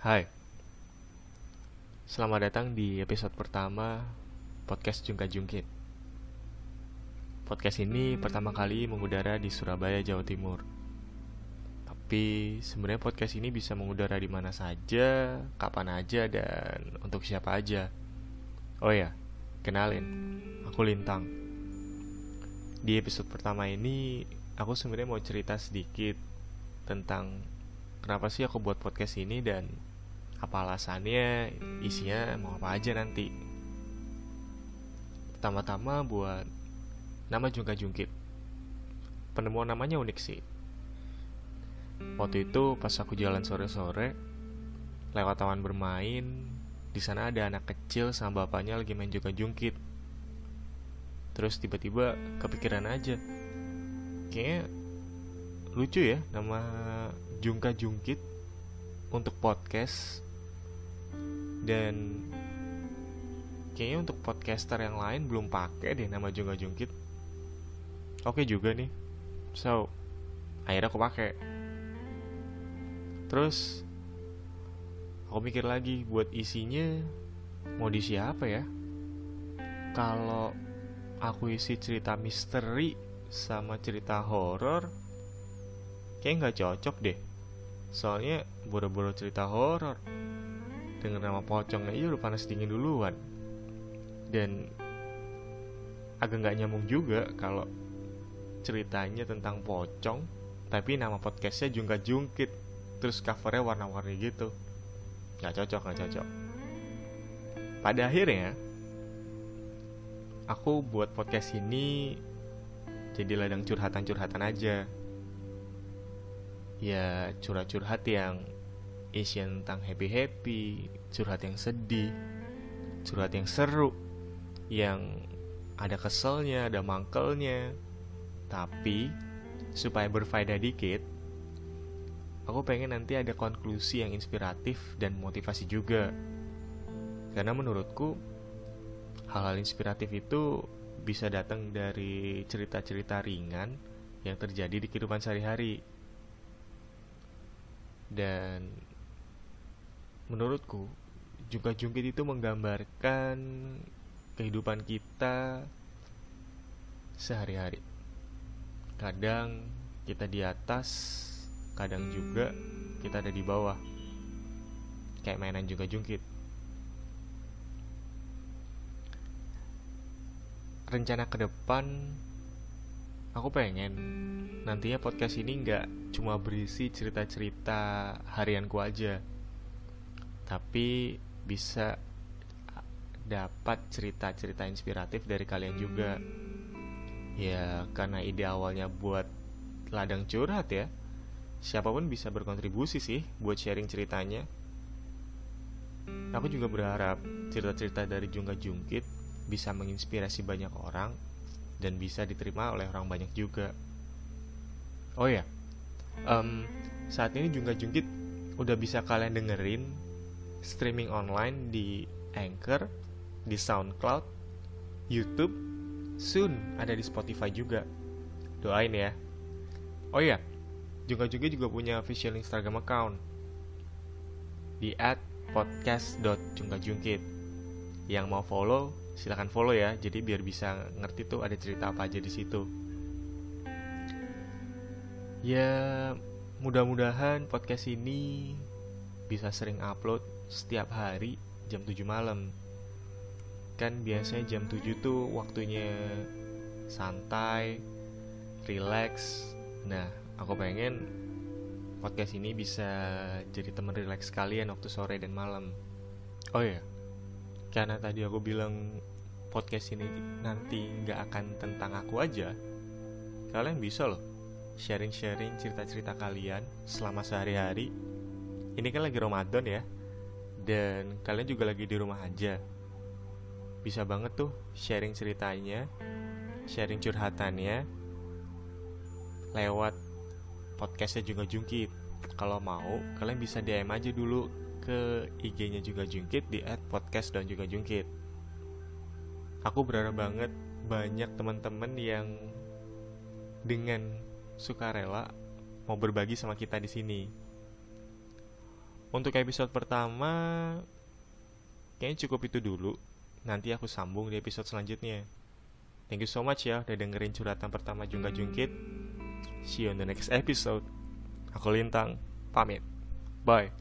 Hai. Selamat datang di episode pertama Podcast Jungka Jungkit. Podcast ini pertama kali mengudara di Surabaya, Jawa Timur. Tapi sebenarnya podcast ini bisa mengudara di mana saja, kapan aja, dan untuk siapa aja. Oh ya, kenalin, aku Lintang. Di episode pertama ini, aku sebenarnya mau cerita sedikit tentang kenapa sih aku buat podcast ini dan apa alasannya, isinya mau apa aja nanti. Pertama-tama buat nama Jungka Jungkit. Penemuan namanya unik sih. Waktu itu pas aku jalan sore-sore, lewat taman bermain, di sana ada anak kecil sama bapaknya lagi main Jungka Jungkit. Terus tiba-tiba kepikiran aja, kayaknya lucu ya nama Jungka Jungkit untuk podcast dan kayaknya untuk podcaster yang lain belum pakai deh nama Jungka Jungkit. Oke juga nih. So akhirnya aku pakai. Terus aku mikir lagi buat isinya mau diisi apa ya? Kalau aku isi cerita misteri sama cerita horor kayak nggak cocok deh. Soalnya boro-boro cerita horor dengan nama pocong aja udah panas dingin duluan. Dan agak nggak nyambung juga kalau ceritanya tentang pocong tapi nama podcastnya jungka jungkit terus covernya warna-warni gitu. Nggak cocok nggak cocok. Pada akhirnya aku buat podcast ini jadi ladang curhatan-curhatan aja. Ya curhat-curhat yang isian tentang happy-happy, curhat yang sedih, curhat yang seru, yang ada keselnya, ada mangkelnya. Tapi supaya berfaedah dikit, aku pengen nanti ada konklusi yang inspiratif dan motivasi juga. Karena menurutku hal-hal inspiratif itu bisa datang dari cerita-cerita ringan yang terjadi di kehidupan sehari-hari dan menurutku juga jungkit itu menggambarkan kehidupan kita sehari-hari. Kadang kita di atas, kadang juga kita ada di bawah. Kayak mainan juga jungkit. Rencana ke depan aku pengen nantinya podcast ini nggak cuma berisi cerita-cerita harianku aja tapi bisa dapat cerita-cerita inspiratif dari kalian juga ya karena ide awalnya buat ladang curhat ya siapa pun bisa berkontribusi sih buat sharing ceritanya aku juga berharap cerita-cerita dari Jungka Jungkit bisa menginspirasi banyak orang dan bisa diterima oleh orang banyak juga. Oh ya, um, saat ini Jungka Jungkit udah bisa kalian dengerin streaming online di Anchor, di SoundCloud, YouTube, soon ada di Spotify juga. Doain ya. Oh ya, Jungka Jungkit juga punya official Instagram account di @podcast.jungkajungkit. Yang mau follow silahkan follow ya jadi biar bisa ngerti tuh ada cerita apa aja di situ ya mudah-mudahan podcast ini bisa sering upload setiap hari jam 7 malam. Kan biasanya jam 7 tuh waktunya santai relax. Nah aku pengen podcast ini bisa jadi teman relax kalian waktu sore dan malam. Oh ya karena tadi aku bilang podcast ini nanti nggak akan tentang aku aja, kalian bisa loh sharing-sharing cerita-cerita kalian selama sehari-hari. Ini kan lagi Ramadan ya, dan kalian juga lagi di rumah aja. Bisa banget tuh sharing ceritanya, sharing curhatannya lewat podcastnya juga jungkit. Kalau mau, kalian bisa DM aja dulu ke IG-nya juga jungkit di @podcast dan juga jungkit aku berharap banget banyak teman-teman yang dengan sukarela mau berbagi sama kita di sini. Untuk episode pertama Kayaknya cukup itu dulu. Nanti aku sambung di episode selanjutnya. Thank you so much ya udah dengerin curhatan pertama Jungka Jungkit. See you on the next episode. Aku Lintang, pamit. Bye